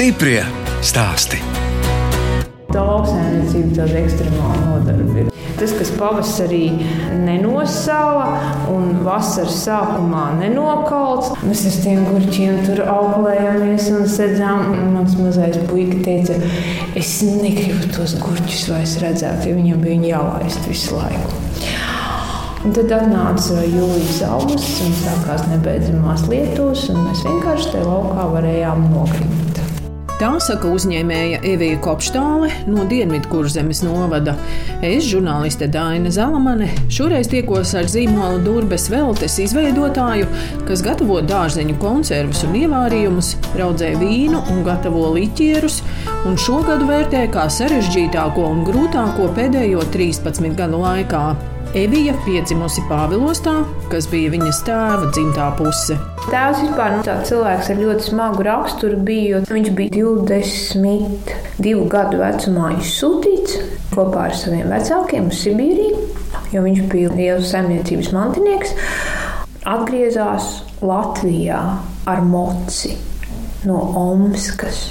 Stiprie stāsti. Tā lauksaimniecība tāda ekstremāla nodarbe ir. Tas, kas pavasarī nenosāla un vasaras sākumā nenokalts, mēs ar tiem gurķiem tur auklējāmies un sēdzām. Mans mazais puika teica, es negribu tos gurķus vairs redzēt, jo viņam bija jālaist visu laiku. Un tad atnāca jūlijas augusts un sākās nebeidzamās lietus, un mēs vienkārši te laukā varējām nokrimt. Tā saka uzņēmēja Evija Kopštāle no Dienvidkurzemes novada. Es, žurnāliste Daina Zalamane, šoreiz tiekos ar zīmola Durbes Veltes izveidotāju, kas gatavo dārzeņu konservus un ievārījumus, raudzē vīnu un gatavo liķierus, un šogad vērtē kā sarežģītāko un grūtāko pēdējo 13 gadu laikā. Evija piedzimusi Pāvilostā, kas bija viņas tēva dzimtā puse. Tēvs vispār nu, cilvēks ar ļoti smagu raksturu bija. Viņš bija 22 gadu vecumā izsūtīts kopā ar saviem vecākiem uz Sibīriju, jo viņš bija liels saimniecības mantinieks. Atgriezās Latvijā ar moci no Omskas.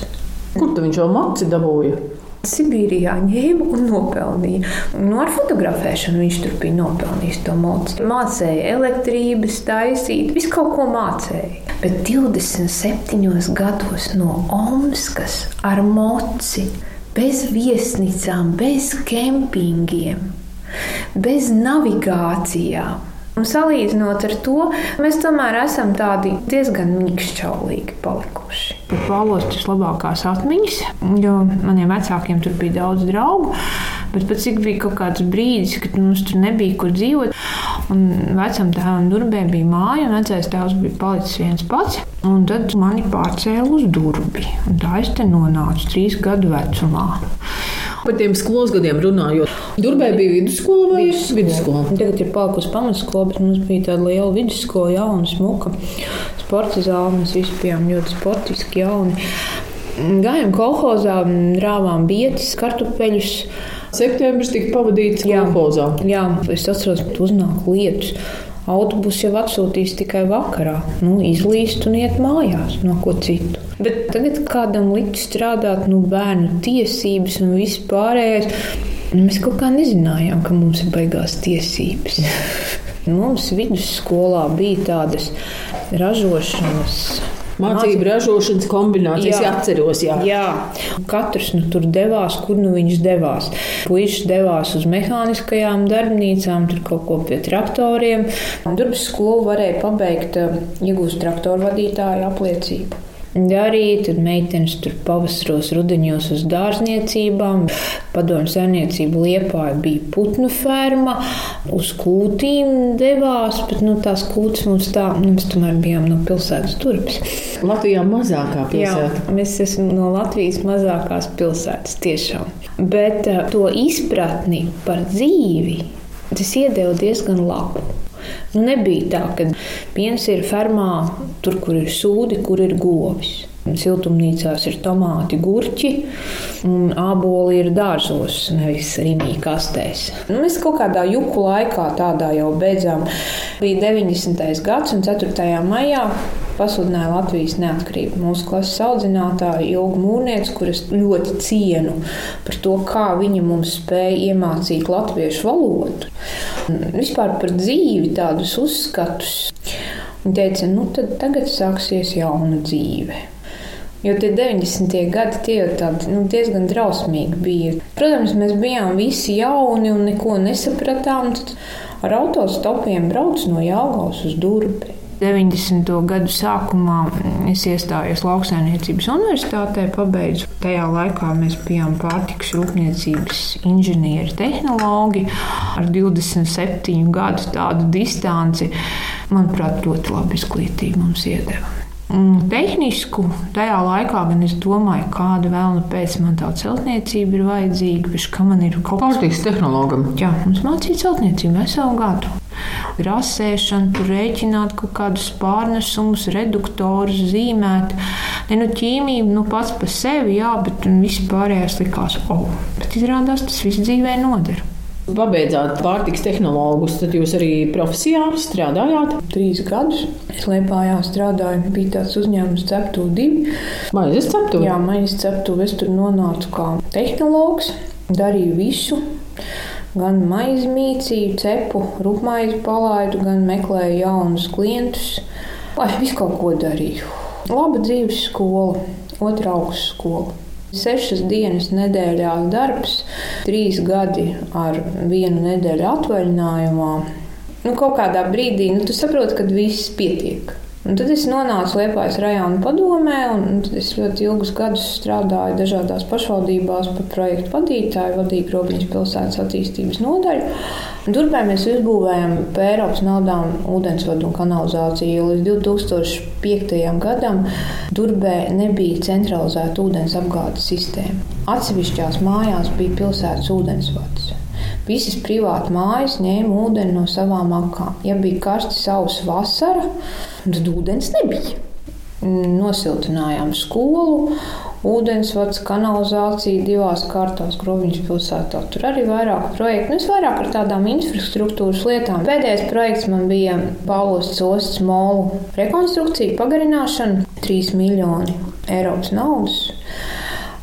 Kur tu viņš jau moci dabūja? Sibīrijā ņēma un nopelnīja. Nu, ar fotografēšanu viņš tur bija nopelnījis to mācību. Mācīja elektrības, taisīt, visu kaut ko mācīja. Bet 27 gados no Omskas ar moci, bez viesnīcām, bez kempingiem, bez navigācijām. Un salīdzinot ar to, mēs tomēr esam tādi diezgan mīkšķaulīgi palikuši. Pāvils ir labākās atmiņas, jo maniem vecākiem tur bija daudz draugu. Bet pat cik bija kaut kāds brīdis, kad mums tur nebija kur dzīvot, un vecam tēvam durbē bija māja, un vecais tēvs bija palicis viens pats. Un tad mani pārcēla uz durbi. Un tā es te nonācu trīs gadu vecumā. Par tiem skolas gadiem runājot, Durbē bija vidusskola vai vidusskola? Tagad ir palikusi pamatskola, bet mums bija tāda liela vidusskola, jauna, smuka sporta zāle. Mēs visi bijām ļoti sportiski jauni. Gājām kolhozā, rāvām vietas, kartupeļus. Septembris tika pavadīts kolhozā. Jā, es atceros, ka uznāk lietus. Autobusu jau atsūtīs tikai vakarā. Nu, izlīst un iet mājās, no ko citu. Bet tagad kādam likt strādāt, nu, bērnu tiesības un viss pārējais. Mēs kaut kā nezinājām, ka mums ir baigās tiesības. mums vidusskolā bija tādas ražošanas Mācību ražošanas kombinācijas, jā, atceros. Jā. jā, katrs nu, tur devās, kur nu viņš devās. Puisas devās uz mehāniskajām darbnīcām, tur kaut ko pie traktoriem. Darbs skolu varēja pabeigt, iegūst traktoru vadītāju apliecību darīja. Tad meitenes tur pavasaros, rudenos uz dārzniecībām. Padomju saimniecība Liepāja bija putnu ferma, uz kūtīm devās, bet nu, tās kūtas mums tā, nu, mēs tomēr bijām no pilsētas turpes. Latvijā mazākā pilsēta. Jā, mēs esam no Latvijas mazākās pilsētas tiešām. Bet uh, to izpratni par dzīvi tas iedeva diezgan labu. Nu, nebija tā, ka piens ir fermā, tur, kur ir sūdi, kur ir govis. Siltumnīcās ir tomāti, gurķi, un āboli ir dārzos, nevis rīmī kastēs. Nu, mēs kaut kādā juku laikā tādā jau beidzām. Bija 90. gads un 4. maijā pasludināja Latvijas neatkarību. Mūsu klases audzinātāja Ilga Mūrniece, kuras ļoti cienu par to, kā viņa mums spēja iemācīt latviešu valodu, vispār par dzīvi, tādus uzskatus. Viņa teica, nu tad tagad sāksies jauna dzīve. Jo tie 90. gadi tie jau tādi nu, diezgan drausmīgi bija. Protams, mēs bijām visi jauni un neko nesapratām. Tad ar autostopiem brauc no Jālgaus uz Durbi. 90. gadu sākumā es iestājos Lauksaimniecības universitātē, pabeidzu. Tajā laikā mēs bijām pārtikas rūpniecības inženieri, tehnologi ar 27 gadu tādu distanci. Manuprāt, ļoti labi izglītību mums iedeva. Tehnisku tajā laikā gan es domāju, kāda vēlna pēc man tā celtniecība ir vajadzīga, bet kā man ir kaut kas tāds - tehnologam. Jā, mums mācīja celtniecību veselu gadu rasēšanu, tur rēķināt kaut kādus pārnesumus, reduktorus, zīmēt. Ne, nu, ķīmija nu, pats par sevi, jā, bet viss pārējais likās, oh, bet izrādās tas viss dzīvē noder. Pabeidzāt pārtiks tehnologus, tad jūs arī profesijā strādājāt? Trīs gadus es Liepājā strādāju. Bija tāds uzņēmums ceptu divi. Maizes ceptu? Jā, maizes ceptu. Es tur nonācu kā tehnologs, darīju visu. Gan maizi mīcīju, cepu, rupmaizi palaidu, gan meklēju jaunus klientus. Lai visu kaut ko darīju. Laba dzīves skola, otrā augstskola. Sešas dienas nedēļā darbs, trīs gadi ar vienu nedēļu atvaļinājumā. Nu, kaut kādā brīdī nu, tu saproti, ka viss pietiek. Un tad es nonācu Liepājas rajona padomē, un es ļoti ilgus gadus strādāju dažādās pašvaldībās par projektu vadītāju, vadīju Grobiņas pilsētas attīstības nodaļu. Durbē mēs uzbūvējam par Eiropas naudām ūdensvadu un kanalizāciju, līdz 2005. gadam Durbē nebija centralizēta ūdens apgādes sistēma. Atsevišķās mājās bija pilsētas ūdensvads. Visas privāti mājas ņēma ūdeni no savām akām. Ja bija karsta sausa vasara, tad ūdens nebija. Nosiltinājām skolu, ūdensvads, kanalizācija divās kārtās Groviņas pilsētā. Tur arī vairāk projektu, nu, es vairāk ar tādām infrastruktūras lietām. Pēdējais projekts man bija Paulos Costas molu rekonstrukcija, pagarināšana, 3 miljoni Eiropas naudas.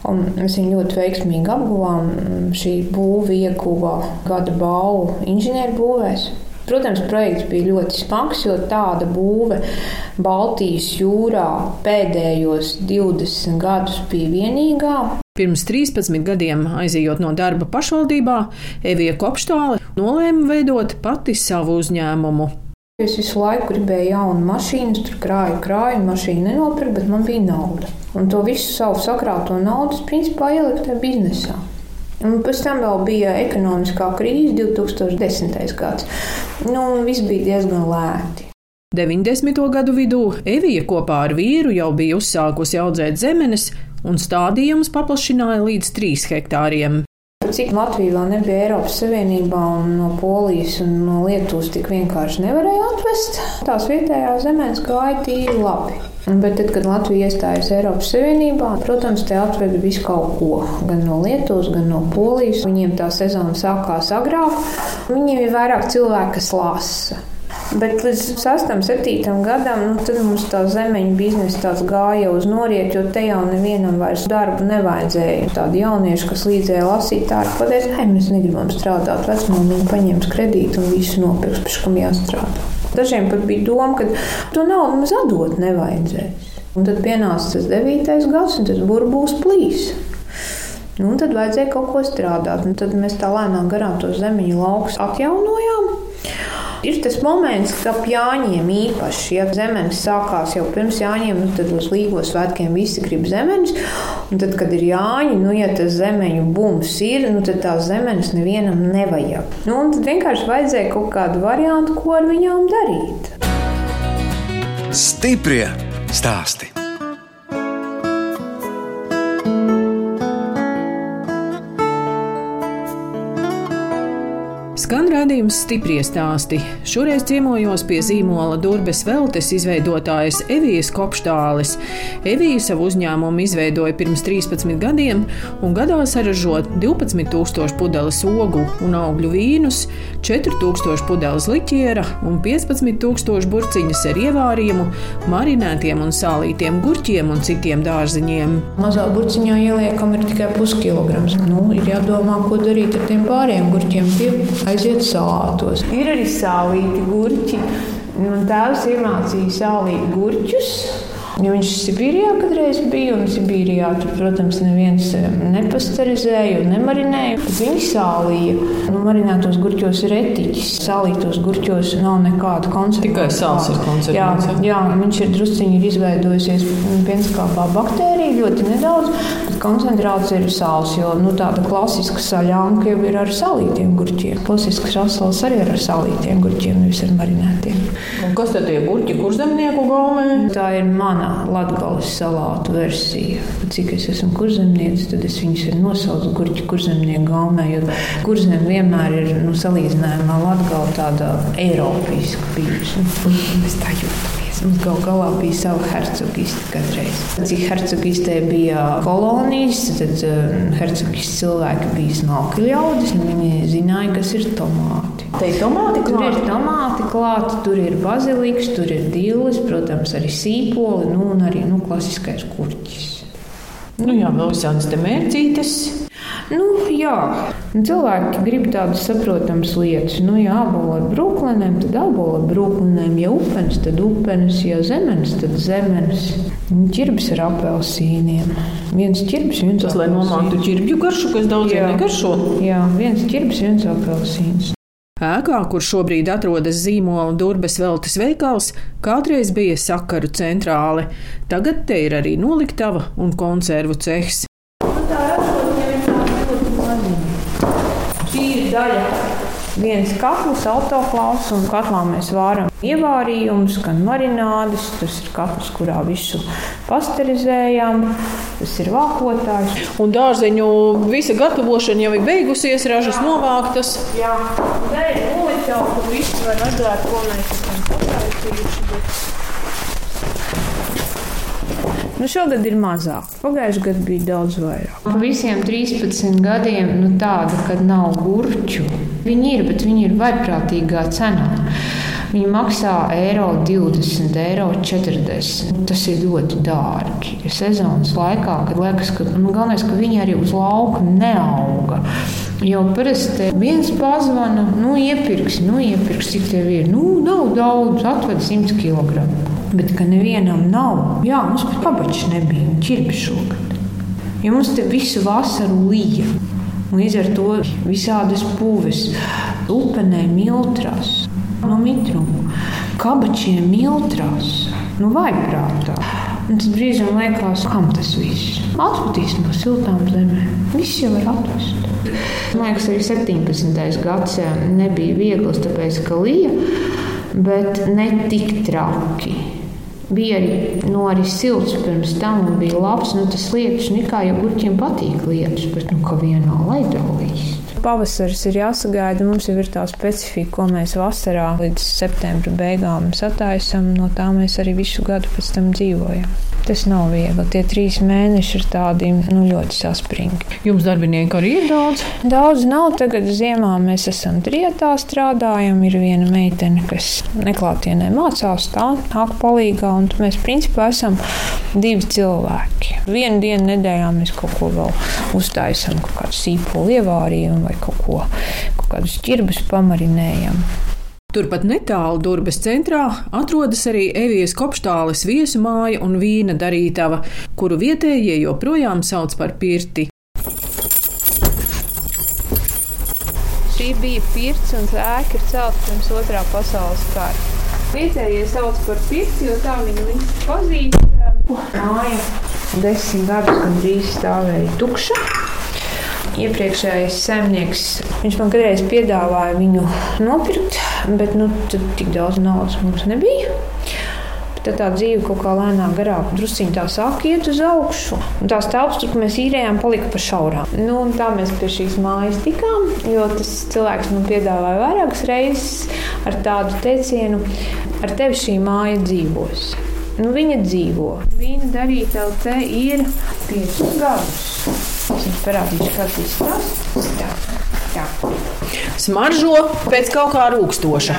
Un mēs viņu ļoti veiksmīgi apguvām. Šī būva ieguva gada balvu inženierbūvēs. Protams, projekts bija ļoti smags, jo tāda būve Baltijas jūrā pēdējos 20 gadus bija vienīgā. Pirms 13 gadiem, aizejot no darba pašvaldībā, Evija Kopštāle nolēma veidot pati savu uzņēmumu. Es visu laiku gribēju jaunu mašīnu, tur krāju, krāju, mašīnu nenopirku, bet man bija nauda. Un to visu savu sakrāto naudu, principā, ieliku tajā biznesā. Un pēc tam vēl bija ekonomiskā krīze, 2010. gads. Nu, viss bija diezgan lēti. 90. gadu vidū Evija kopā ar vīru jau bija uzsākusi audzēt zemenes, un stādījums paplašināja līdz 3 hektāriem. Cik Latvija vēl nebija Eiropas Savienībā un no Polijas un no Lietuvas tik vienkārši nevarēja atvest, tās vietējās zemes gāja tīri labi. Bet tad, kad Latvija iestājās Eiropas Savienībā, protams, te atveda visu kaut ko. Gan no Lietuvas, gan no Polijas. Viņiem tā sezona sākās agrāk. Viņiem ir vairāk cilvēku, kas lasa. Bet līdz 6, 7 gadam nu, mums tā zemeņa biznesa gāja uz noriet, jo te jau nevienam vairs darbu nevajadzēja. Tādi jaunieši, kas līdzēja lasīt, tā ir pateicis, hei, mēs negribam strādāt. Vecmāmiņa paņems kredītu un visu nopirks, pēc kam jāstrādā. Dažiem pat bija doma, ka to naudu mums atdot nevajadzēs. Un tad pienāca tas 9. gads, un tas burbulis plīs. Nu, tad vajadzēja kaut ko strādāt. Un tad mēs tā lēnām garām to zemeņu laukus atjaunojām. Ir tas moments, kad ap Jāņiem īpaši, ja zemenes sākās jau pirms Jāņiem, nu, tad uz Līgo svētkiem visi grib zemenes. Un tad, kad ir Jāņi, nu, ja tas zemeņu bums ir, nu, tad tās zemenes nevienam nevajag. Nu, un tad vienkārši vajadzēja kaut kādu variantu, ko ar viņām darīt. Stiprie stāsti! Redzējums stipri stāsti. Šoreiz ciemojos pie zīmola Durbes Veltes izveidotājas Evijas Kopštāles. Evija savu uzņēmumu izveidoja pirms 13 gadiem un gadā saražot 12,000 pudeles ogu un augļu vīnus, 4,000 pudeles liķiera un 15,000 burciņas ar ievārījumu, marinētiem un sālītiem gurķiem un citiem dārziņiem. Mazā burciņā ieliekam ir tikai puskilograms. Nu, ir jādomā, ko darīt ar tiem pārējiem gurķiem. Tie aiziet salātos. Ir arī sālīti gurķi. Man tēvs iemācīja sālīt gurķus. Jo viņš Sibīrijā kādreiz bija, un Sibīrijā tur, protams, neviens nepasterizēja un nemarinēja. Viņi sālīja. Nu, marinētos gurķos ir etiķis. Sālītos gurķos nav nekāda koncentrācija. Tikai sāls ir koncentrācija. Jā, jā, viņš ir drusciņi ir izveidojusies pienskāpā baktērija, ļoti nedaudz. Bet koncentrācija ir sāls, jo nu, tāda klasiska saļānka jau ir ar salītiem gurķiem. Klasisks rasals arī ir ar salītiem gurķiem, nevis ar marinētiem. Un kas tad tie gurķi, kur zemnieku gaumē? Tā ir mana latgales salātu versija. Cik es esmu kurzemnieks, tad es viņus ir nosaucu gurķi kurzemnieku gaumē, jo kurzem vienmēr ir nu, salīdzinājumā latgala tāda eiropeiska bijusi. Mēs tā jūtamies. Mums gal galā bija sava hercogiste kādreiz. Cik hercogistē bija kolonijas, tad uh, hercogiste cilvēki bija smalki ļaudis, un viņi zināja, kas ir tomāti. Te ir tomāti Tur ir tomāti klāti, tur ir baziliks, tur ir dīlis, protams, arī sīpoli nu, un arī nu, klasiskais kurķis. Nu jā, vēl visādas te mērcītes. Nu, jā, Nu, cilvēki grib tādas saprotamas lietas. Nu, ja apbalvo ar brūklēniem, tad apbalvo ar brūklēniem. Ja upenes, tad upenes, ja zemenes, tad zemenes. Čirbis ar apelsīniem. Viens čirbis, viens Tas, lai nomāktu ķirbju garšu, kas daudziem negaršo. Jā, viens čirbis, viens apelsīns. Ēkā, kur šobrīd atrodas zīmola Durbes veltes veikals, kādreiz bija sakaru centrāle. Tagad te ir arī noliktava un konservu cehs. Tā ir daļa. Viens katls, autoklāvs, un katlā mēs vāram ievārījumus, gan marinādes. Tas ir katls, kurā visu pasterizējam. Tas ir vākotājs. Un dārzeņu visa gatavošana jau ir beigusies, ražas novāktas. Jā, tā ir noliktava, kur viss var redzēt, ko mēs esam pataisījuši. bet- Nu, šogad ir mazāk. Pagājušajā gadā bija daudz vairāk. Pa visiem 13 gadiem nu, tāda, kad nav gurķu. Viņi ir, bet viņi ir vaiprātīgā cenā. Viņi maksā eiro 20, eiro 40. Tas ir ļoti dārgi. Ja sezonas laikā, kad liekas, ka, nu, galvenais, ka viņi arī uz lauka neauga. Jo parasti viens pazvana, nu, iepirks, nu, iepirks, cik tev ir. Nu, nav daudz, atved 100 kg. Bet, ka nevienam nav, jā, mums pat kabačs nebija, ķirbi šogad. Jo mums te visu vasaru lija. Līdz ar to visādas puves, upenē miltrās, no mitruma, kabačiem miltrās, nu vaiprātā. Un tad brīžam liekas, kam tas viss? Atpūtīs no siltām zemēm. Viss jau var atvest. Man liekas, arī 17. gadsimta nebija viegls, tāpēc ka lija, bet ne tik traki. Bija arī, arī silts pirms tam, un bija labs. Nu, tas lietus, nu, kā jau gurķiem patīk lietus, bet nu, ka vienā laidā līst. Pavasaris ir jāsagaida. Mums jau ir tā specifika, ko mēs vasarā līdz septembra beigām sataisām. No tā mēs arī visu gadu pēc tam dzīvojam. Tas nav viegli. Tie trīs mēneši ir tādi nu, ļoti saspringti. Jums darbinieku arī ir daudz. Daudz nav. Tagad ziemā mēs esam trijotā strādājam. Ir viena meitene, kas neklātienē mācās, tā nāk palīgā. Un mēs principā esam divi cilvēki. Vienu dienu nedēļā mēs kaut ko vēl uztaisām, kaut kādu sīpolu ievārījumu vai kaut, ko, kaut kādus ķirbus pamarinējam. Turpat netālu Durbes centrā atrodas arī Evijas kopštāles viesu māja un vīna darītava, kuru vietējie joprojām sauc par pirti. Šī bija pirts un ēka ir celta pirms otrā pasaules kara. Vietējie sauc par pirti, jo tā viņa visi pazīst. Māja desmit gadus gandrīz stāvēja tukša. Iepriekšējais saimnieks viņš man kādreiz piedāvāja viņu nopirkt, bet nu, tik daudz naudas mums nebija. Tad tā dzīve kaut kā lēnām garāk, druskuļi tā sāka iet uz augšu. Un tās telpas, kur mēs īrējām, palika pa šaurām. Nu, tā mēs pie šīs mājas tikām, jo tas cilvēks man piedāvāja vairākas reizes ar tādu teicienu, ar tevi šī māja dzīvos. Nu, viņa dzīvo. Viņa darītāja te ir 5 gadus. Es jums parādīšu, kā tas izskatās. Tā. Smaržo pēc kaut kā rūkstoša.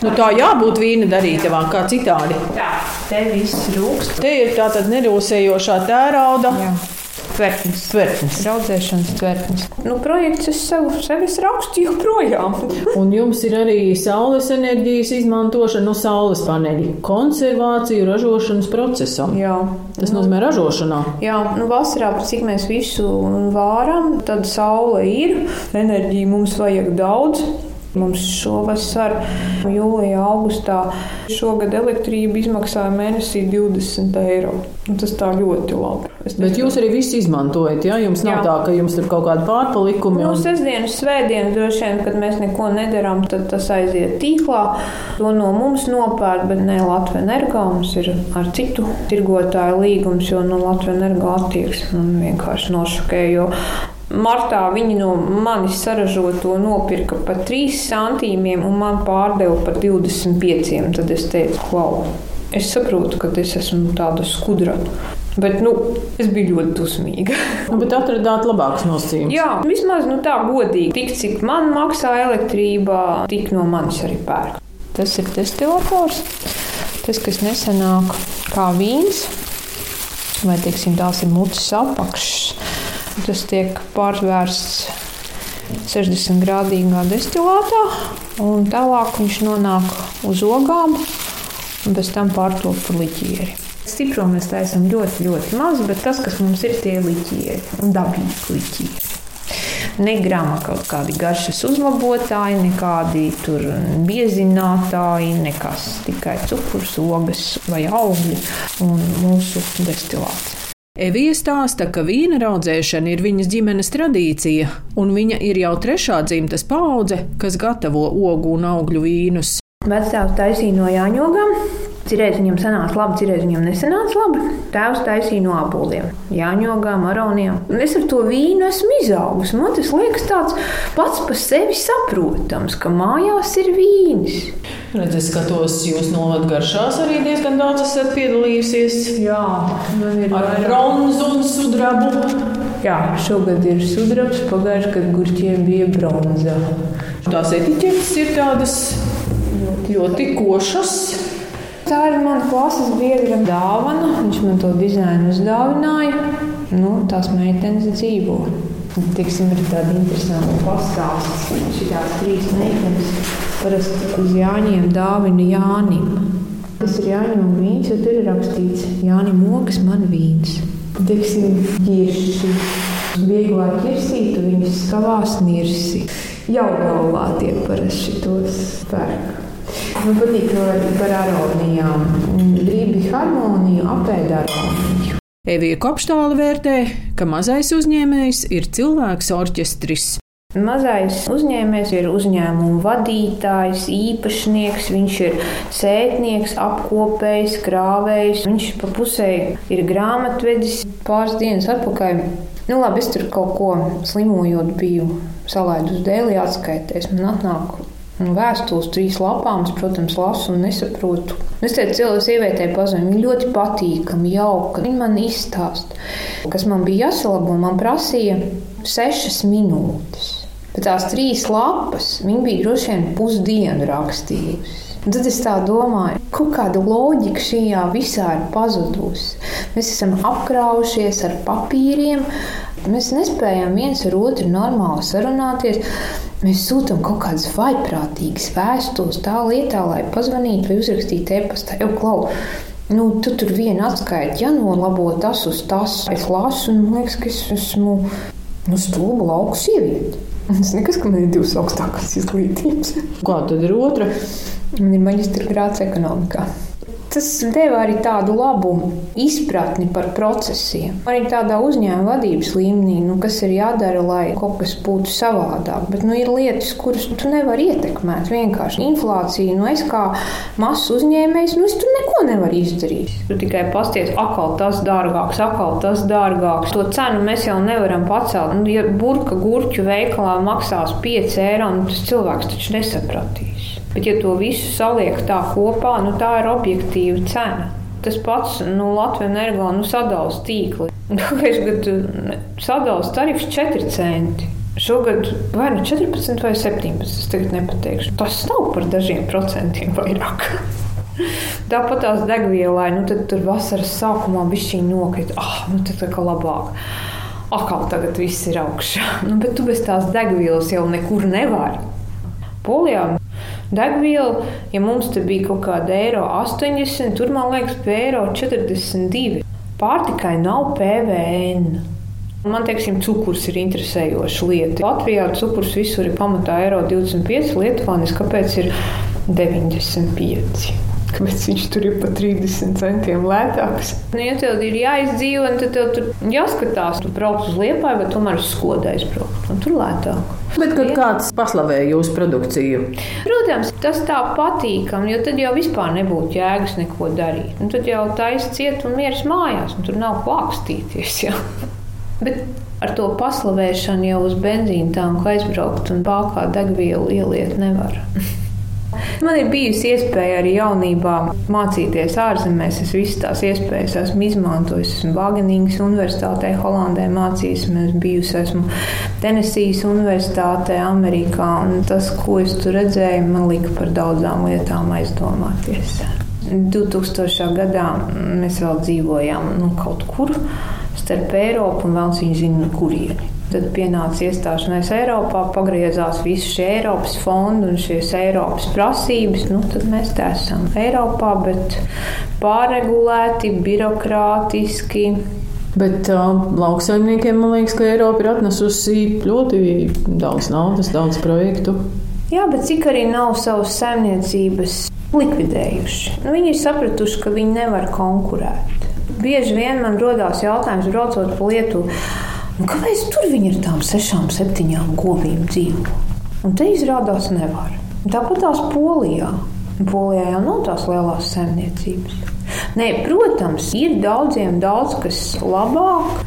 Nu, tā jābūt vīna darītavā, kā citādi. Tā, te viss rūkst. Te ir tā tad nerūsējošā tērauda. Jā. Tvertnes. Tvertnes. Raudzēšanas tvertnes. Nu, projekts es sev, sev es rakstu joprojām. Un jums ir arī saules enerģijas izmantošana no saules paneļa, konservācija ražošanas procesā. Jā. Tas nozīmē ražošanā. Jā, nu vasarā, cik mēs visu vāram, tad saule ir. Enerģija mums vajag daudz. Mums šovasar, jūlijā, augustā, šogad elektrība izmaksāja mēnesī 20 eiro. Un tas tā ļoti labi. Es Bet jūs arī visu izmantojat, ja jums nav Jā. tā, ka jums tur kaut kāda pārpalikuma. Nu, sestdienas, svētdienas droši vien, kad mēs neko nedarām, tad tas aiziet tīklā. To no mums nopērk, bet ne Latvijas energo. Mums ir ar citu tirgotāju līgums, jo no Latvijas energo attieksme vienkārši nošokē. Jo Martā viņi no manis saražoto nopirka par 3 centīmiem un man pārdeva par 25. Tad es teicu, klau, es saprotu, ka es esmu tāda skudra. Bet nu, es biju ļoti dusmīga. Nu, bet atradāt labākus nosacījumus. Jā, vismaz nu, tā godīgi. Tik cik man maksā elektrība, tik no manis arī pērk. Tas ir destilators, tas, kas nesenāk kā vīns, vai teiksim, tās ir mutes apakšas. Tas tiek pārvērsts 60 grādīgā destilātā, un tālāk viņš nonāk uz ogām, un pēc tam pārtop par liķieri. Stipro mēs taisām ļoti, ļoti maz, bet tas, kas mums ir, tie liķieri un dabīgi liķieri. Ne grāmatā kaut kādi garšas uzlabotāji, nekādi tur biezinātāji, nekas. Tikai cukurs, ogas vai augļi un mūsu destilāts. Evija stāsta, ka vīna audzēšana ir viņas ģimenes tradīcija, un viņa ir jau trešā dzimtas paudze, kas gatavo ogu un augļu vīnus. Vecāks taisīja no jāņogām, Cirēs viņam sanāca labi, cirēs viņam nesanāca labi. Tēvs taisīja no apelsīniem, jāņogām, aroniem. Un es ar to vīnu esmu izaugusi. Man tas liekas tāds pats par sevi saprotams, ka mājās ir vīns. Redz, es skatos, jūs novada garšās arī diezgan daudz esat piedalījusies. Jā, man ir ar bronzu un sudrabu. Jā, šogad ir sudrabs, pagājušajā gadā gurķiem bija bronza. Tās etiķetes ir tādas ļoti košas. Tā ir mana klases biedra dāvana. Viņš man to dizainu uzdāvināja. Nu, tās meitenes dzīvo. Tiksim, ir tāda interesanta pastāsts. Šīs trīs meitenes parasti uz Jāņiem dāvina Jānim. Tas ir Jāņa un vīns, jo tur ir rakstīts Jānis Mokas, man vīns. Tiksim, ģirši. Vieglāk ķirsīt, viņas skavās nirsi. Jau galvā tie parasti tos pērk. Man patīk arī par aronijām. Gribi harmoniju, apēd aroniju. Evija Kopštāla vērtē, ka mazais uzņēmējs ir cilvēks orķestris. Mazais uzņēmējs ir uzņēmuma vadītājs, īpašnieks, viņš ir sētnieks, apkopējs, krāvējs. Viņš pa pusē ir grāmatvedis pāris dienas atpakaļ. Nu, labi, es tur kaut ko slimojot, biju salaidusi dēlī atskaitēs. Man atnāk Vēstules trīs lapām, es, protams, lasu un nesaprotu. Es teicu, cilvēku sievietei pazinu, viņa ļoti patīkami, jauka. Viņa man izstāsta, kas man bija jāsalabo. Man prasīja sešas minūtes. Bet tās trīs lapas viņa bija droši vien pusdienu rakstījusi. Un tad es tā domāju, kaut kāda loģika šajā visā ir pazudusi. Mēs esam apkraujušies ar papīriem, mēs nespējam viens ar otru normāli sarunāties. Mēs sūtām kaut kādas vaiprātīgas vēstules tā lietā, lai pazvanītu vai uzrakstītu e-pastā. Jau klau, nu, tu tur vienu atskaiti, ja nolabo tas uz tas. Es lasu un man liekas, ka es esmu nu, stulba lauku sieviete. Tas nekas, ka man ir divas augstākās izglītības. Kāda tad ir otra? Man ir maģistra grāts ekonomikā. Tas deva arī tādu labu izpratni par procesiem. Arī tādā uzņēmuma vadības līmenī, nu, kas ir jādara, lai kaut kas būtu savādāk. Bet nu, ir lietas, kuras tu nevari ietekmēt. Vienkārši inflācija, nu, es kā mazs uzņēmējs, nu, es tur neko nevaru izdarīt. Tu tikai pasties, akal tas dārgāks, akal tas dārgāks. To cenu mēs jau nevaram pacelt. Nu, ja burka gurķu veikalā maksās 5 eiro, nu, tas cilvēks taču nesapratīs. Bet, ja to visu saliek tā kopā, nu, tā ir objektīva cena. Tas pats nu, Latvijas energo nu, sadalījums tīkli. Pagājušajā gadā sadalījums tarifs 4 centi. Šogad vai nu 14 vai 17, es tagad nepateikšu. Tas nav par dažiem procentiem vairāk. Tāpat tās degvielai, nu tad tur vasaras sākumā bija šī nokrita. Ah, nu tad tā kā labāk. Akā tagad viss ir augšā. Nu, bet tu bez tās degvielas jau nekur nevari. Polijā Degviela, ja mums te bija kaut kāda eiro 80, tur man liekas, pie eiro 42. Pārtikai nav PVN. Man teiksim, cukurs ir interesējoša lieta. Latvijā cukurs visur ir pamatā eiro 25, Lietuvānis kāpēc ir 95. Kāpēc viņš tur ir par 30 centiem lētāks? Nu, ja tev ir jāizdzīvo, tad tev tur jāskatās, tu brauc uz liepāju, vai tomēr uz skodu aizbraukt. Tur lētāk. Bet, kad kāds paslavē jūsu produkciju, protams, tas tā patīkami, jo tad jau vispār nebūtu jēgas neko darīt. Un tad jau taisa ciet un mieras mājās, un tur nav plākstīties. Jā. Bet ar to paslavēšanu jau uz benzīna tanku aizbraukt un bākā degvielu ieliet nevar. Man ir bijusi iespēja arī jaunībā mācīties ārzemēs. Es visas tās iespējas esmu izmantojis. Esmu Wageningas Universitātē, Holandē mācījis, esmu bijusi esmu Tenesijas Universitātē, Amerikā. Tas, ko es tur redzēju, man lika par daudzām lietām aizdomāties. 2000. gadā mēs vēl dzīvojām nu, kaut kur starp Eiropu un vēl viņa zina, kurieni. Tad pienāca iestāšanās Eiropā, pagriezās visi šie Eiropas fondi un šīs Eiropas prasības. Nu, tad mēs te esam Eiropā, bet pārregulēti, birokrātiski. Bet uh, lauksaimniekiem man liekas, ka Eiropa ir atnesusi ļoti daudz naudas, daudz projektu. Jā, bet cik arī nav savas saimniecības likvidējuši. Nu, viņi ir sapratuši, ka viņi nevar konkurēt. Bieži vien man rodas jautājums, braucot pa Lietuvu Un kāpēc tur viņi ir tām sešām, septiņām govīm dzīvo? Un te izrādās nevar. Tāpat tās Polijā. Polijā jau nav tās lielās saimniecības. Nē, protams, ir daudziem daudz kas labāk,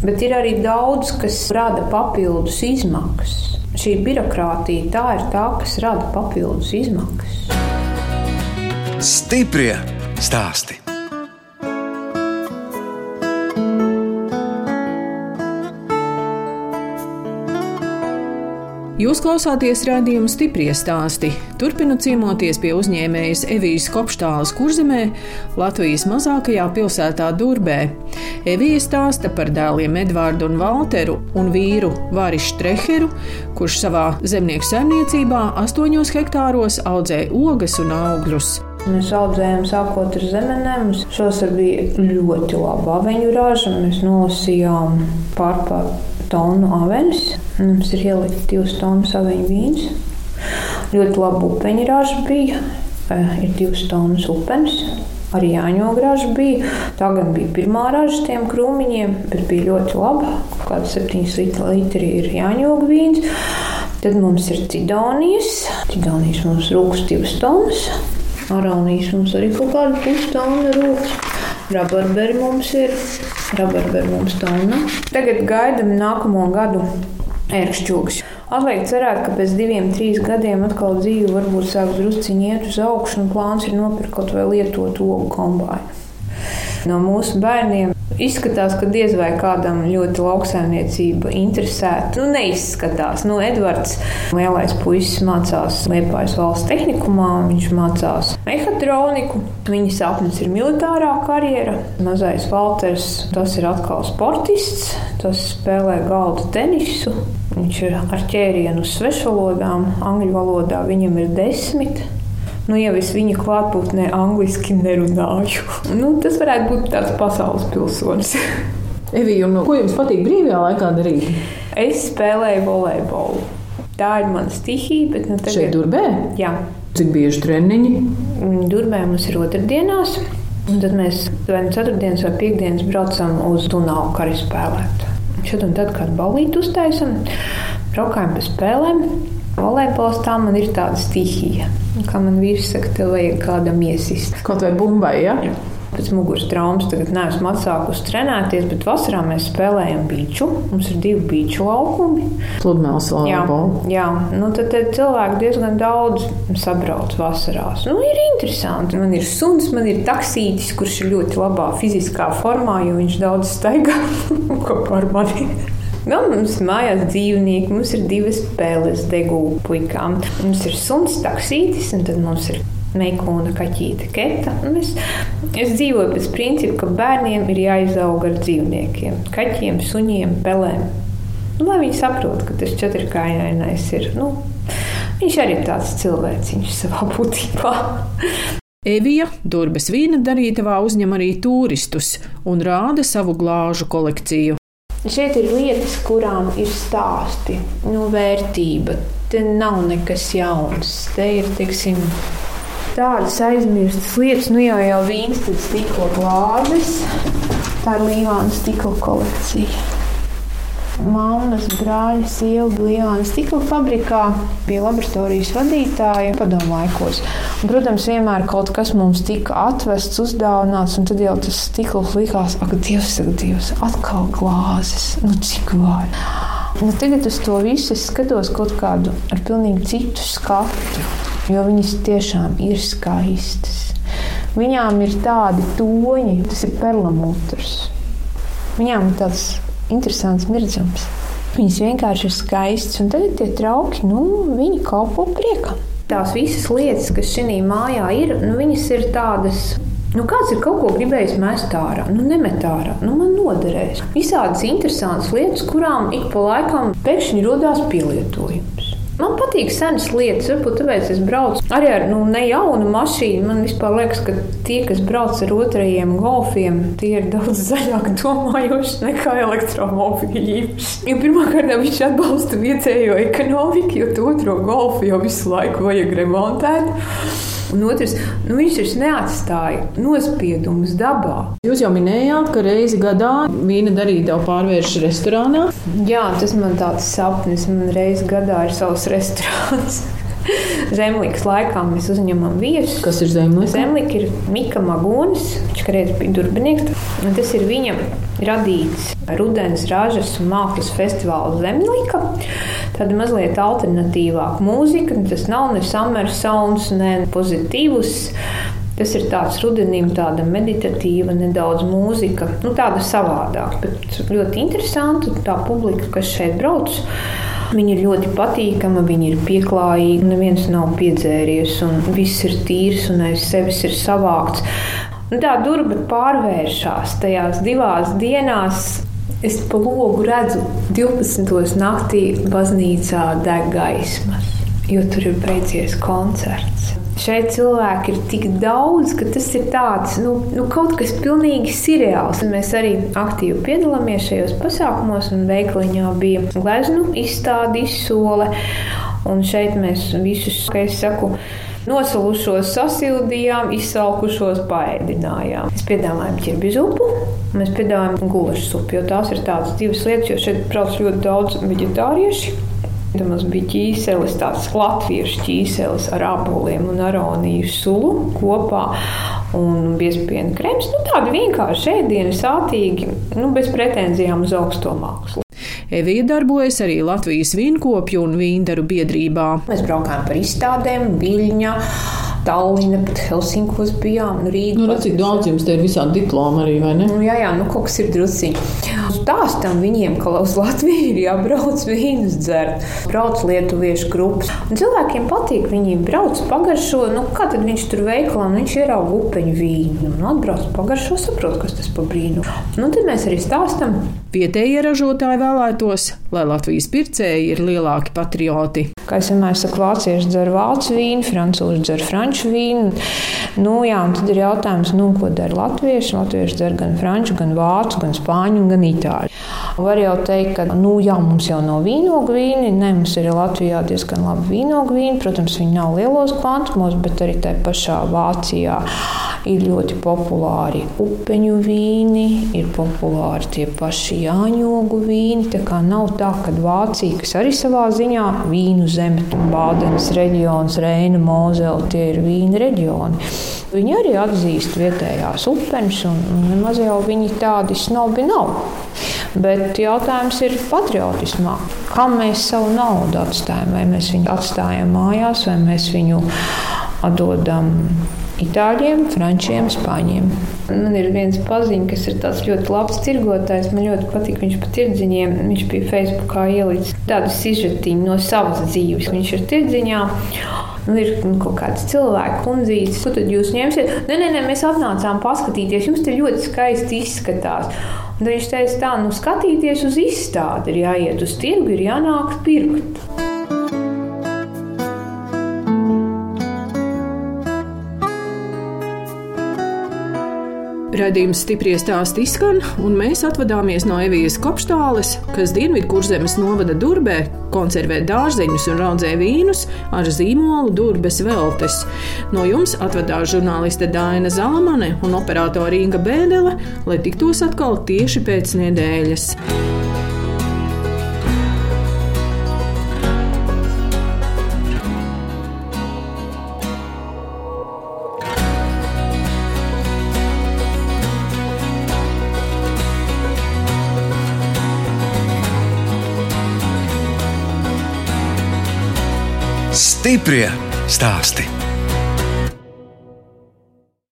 bet ir arī daudz, kas rada papildus izmaksas. Šī birokrātija tā ir tā, kas rada papildus izmaksas. Stiprie stāstī! Jūs klausāties rādījuma stipri stāstī. Turpinot ciemoties pie uzņēmējas Evijas Kopštāles kurzemē, Latvijas mazākajā pilsētā Durbē. Evija stāsta par dēliem Edvārdu un Valteru un vīru Varišu Treheru, kurš savā zemnieku saimniecībā astoņos hektāros audzē ogas un augļus. Mēs audzējām sākot ar zemenēm. Šos bija ļoti laba aveņu raža. Mēs nolasījām pārpār tonu aveņus. Mums ir ielikt divas tonnas aveņu vīns. Ļoti laba upeņa raža bija. Eh, ir divas tonnas upeņas. Arī jāņogrāža bija. Tā gan bija pirmā raža tiem krūmiņiem, bet bija ļoti laba. Kāda 7 litri ir jāņoga vīns. Tad mums ir cidonijas. Cidonijas mums rūks divas tonnas. Aronijas mums arī kaut kāda pustona rūks. Rabarberi mums ir Rabarberi mums tonna. Tagad gaidām nākamo gadu ērkšķūgus. Atliek cerēt, ka pēc diviem, trīs gadiem atkal dzīve varbūt sāks drusciņi iet uz augšu, un plāns ir nopirkt kaut vai lietotu ogu kombāju. No mūsu bērniem Izskatās, ka diez vai kādam ļoti lauksaimniecība interesēta. Nu, neizskatās. Nu, Edvards, lielais puisis, mācās Liepājas valsts tehnikumā, viņš mācās mehatroniku. Viņa sapnis ir militārā karjera. Mazais Valters, tas ir atkal sportists, tas spēlē galdu tenisu. Viņš ir ar ķērienu svešvalodām, angļu valodā viņam ir desmit. Nu, ja es viņa klātbūtnē angliski nerunāju, nu, tas varētu būt tāds pasaules pilsonis. Evija, nu, ko jums patīk brīvajā laikā darīt? Es spēlēju volejbolu. Tā ir mana stihija. Bet, nu, tagad... Šeit durbē? Jā. Cik bieži treniņi? Durbē mums ir otrdienās. Un tad mēs vai nu ceturtdienas vai piekdienas braucam uz Dunālu kari spēlēt. Šad un tad, kad balīti uztaisam, braukājam pa spēlēm. Volejbols tā man ir tāda stihija. Kā man vīrs saka, tev vajag kādam iesist. Kaut vai bumbai, ja? Jā. Pēc muguras traumas tagad neesmu atsākusi trenēties, bet vasarā mēs spēlējam beigšu. Mums ir divi beigšu laukumi. Pludmales volejbola. Jā, jā. Nu, tad, tad cilvēki diezgan daudz sabrauc vasarās. Nu, ir interesanti. Man ir suns, man ir taksītis, kurš ir ļoti labā fiziskā formā, jo viņš daudz staigā kopā ar mani. Vēl mums mājās dzīvnieki, mums ir divas spēles degu puikām. Mums ir suns, taksītis, un tad mums ir meikona kaķīte keta. Es, es dzīvoju pēc principa, ka bērniem ir jāizaug ar dzīvniekiem, kaķiem, suņiem, pelēm. Nu, lai viņi saprotu, ka tas četrkājainais ir. Nu, viņš arī ir tāds cilvēciņš savā būtībā. Evija Durbes vīna darītavā uzņem arī turistus un rāda savu glāžu kolekciju. Šeit ir lietas, kurām ir stāsti, nu, vērtība. Te nav nekas jauns. Te ir teiksim, tādas aizmirstas lietas, nu jau jau vīns, tad stikla glāzes. Tā ir līvāna stikla kolekcija. Mammas, brāļa, sieva bija Lielāna stikla fabrikā, bija laboratorijas vadītāja padomu laikos. Un, protams, vienmēr kaut kas mums tika atvests, uzdāvināts, un tad jau tas stikls likās, ak, Dievs, ak, Dievs, atkal glāzes, nu cik var. Nu, tagad uz to visu es skatos kaut kādu ar pilnīgi citu skatu, jo viņas tiešām ir skaistas. Viņām ir tādi toņi, tas ir perlamutrs. Viņām ir tāds interesants mirdzums. Viņas vienkārši ir skaistas, un tagad tie trauki, nu, viņi kalpo priekam. Tās visas lietas, kas šajā mājā ir, nu, viņas ir tādas Nu, kāds ir kaut ko gribējis mest ārā? Nu, nemet ārā, nu, man noderēs. Visādas interesantas lietas, kurām ik pa laikam pēkšņi radās pielietojums. Man patīk senas lietas, varbūt tāpēc es braucu arī ar nu, ne jaunu mašīnu. Man vispār liekas, ka tie, kas brauc ar otrajiem golfiem, tie ir daudz zaļāk domājoši nekā elektromobīļi. Jo pirmkārt, viņš atbalsta vietējo ekonomiku, jo otro golfu jau visu laiku vajag remontēt. Un otrs, nu, viņš taču neatstāja nospiedumus dabā. Jūs jau minējāt, ka reizi gadā vīna darītava pārvērš restorānā. Jā, tas man tāds sapnis. Man reizi gadā ir savs restorāns. Zemlīkas laikā mēs uzņemam viesus. Kas ir zemlīka? Zemlīka ir Mika Magonis, viņš kādreiz bija darbinieks. Tas ir viņa radīts rudens, ražas un mākslas festivāla Zemlīka. Tāda mazliet alternatīvāka mūzika. Tas nav ne summer sounds, ne pozitīvs. Tas ir tāds rudenim, tāda meditatīva, nedaudz mūzika, nu, tāda savādāka, bet ļoti interesanta. Tā publika, kas šeit brauc, Viņa ir ļoti patīkama, viņa ir pieklājīga, neviens nav piedzēries, un viss ir tīrs un aiz sevis ir savākts. Un tā durba pārvēršas tajās divās dienās. Es pa logu redzu, 12. naktī baznīcā deg gaismas, jo tur ir beidzies koncerts. Šeit cilvēki ir tik daudz, ka tas ir tāds nu, nu, kaut kas pilnīgi sirreāls. Mēs arī aktīvi piedalāmies šajos pasākumos, un veikaliņā bija gleznu izstāde, izsole. Un šeit mēs visus, kā es saku, nosalušos sasildījām, izsalkušos paēdinājām. Mēs piedāvājam ķirbju zupu, mēs piedāvājam gulašu supu, jo tās ir tādas divas lietas, jo šeit brauc ļoti daudz veģetārieši. Tad mums bija ķīselis, tāds latviešu ķīselis ar aboliem un aroniju sulu kopā un biespienu krems. Nu, tādi vienkārši ēdieni, sātīgi, nu, bez pretenzijām uz augsto mākslu. Evija darbojas arī Latvijas vīnkopju un vīndaru biedrībā. Mēs braukājām par izstādēm, Viļņā. Tallina, pat Helsinkos bijām. Nu, Rīga, nu, cik daudz jums te ir visādi diplomi arī, vai ne? Nu, jā, jā, nu kaut kas ir drusciņi. Stāstam viņiem, ka uz Latviju ir jābrauc vīnus dzert. Brauc lietuviešu grupas. Un cilvēkiem patīk, viņi brauc pagaršo, nu kā tad viņš tur veikalā, nu, viņš ierauga upeņu vīnu. Nu, atbrauc pagaršo, saprot, kas tas pa brīnu. Nu, tad mēs arī stāstam. Vietējie ražotāji vēlētos, lai Latvijas pircēji ir lielāki patrioti. Kā es vienmēr saku, vācieši dzer vācu vīnu, francūži dzer franču vīnu. Nu, jā, tad ir jautājums, nu, ko dara latvieši. Latvieši dzer gan franču, gan vācu, gan spāņu, gan itāļu. Var jau teikt, ka nu, jā, mums jau nav vīnogu vīni. Nē, mums ir Latvijā diezgan labi vīnogu vīni. Protams, viņi nav lielos kvantumos, bet arī tajā pašā Vācijā ir ļoti populāri upeņu vīni, ir populāri tie paši jāņogu vīni. Tā kā nav tā, ka Vācija, kas arī savā ziņā vīnu zeme, Bādenes reģions, Reina, Mozela, tie ir vīna reģioni. Viņi arī atzīst vietējās upeņus, un nemaz jau viņi tādi snobi nav. Bet jautājums ir patriotismā. Kam mēs savu naudu atstājam? Vai mēs viņu atstājam mājās, vai mēs viņu atdodam itāļiem, frančiem, spāņiem. Man ir viens paziņš, kas ir ļoti labs tirgotājs. Man ļoti patīk viņš pa tirdziņiem. Viņš bija Facebookā ielicis tādu sižetiņu no savas dzīves. Viņš ir tirdziņā. Nu, ir nu, kaut kāds cilvēks, kundzītis, ko tad jūs ņemsiet? Nē, nē, nē, mēs atnācām paskatīties, jums te ļoti skaisti izskatās. Viņš teica, tā, nu skatīties uz izstādi, ir jāiet uz tirgu, ir jānāk pirkt. Radījums stipri stāst izskan, un mēs atvadāmies no Evijas kopštāles, kas Dienvidu kurzemes novada durbē konservē dārzeņus un raudzē vīnus ar zīmolu durbes veltes. No jums atvedās žurnāliste Dāna Zalamane un operātore Inga Bēdele, lai tiktos atkal tieši pēc nedēļas. Stiprie stāsti.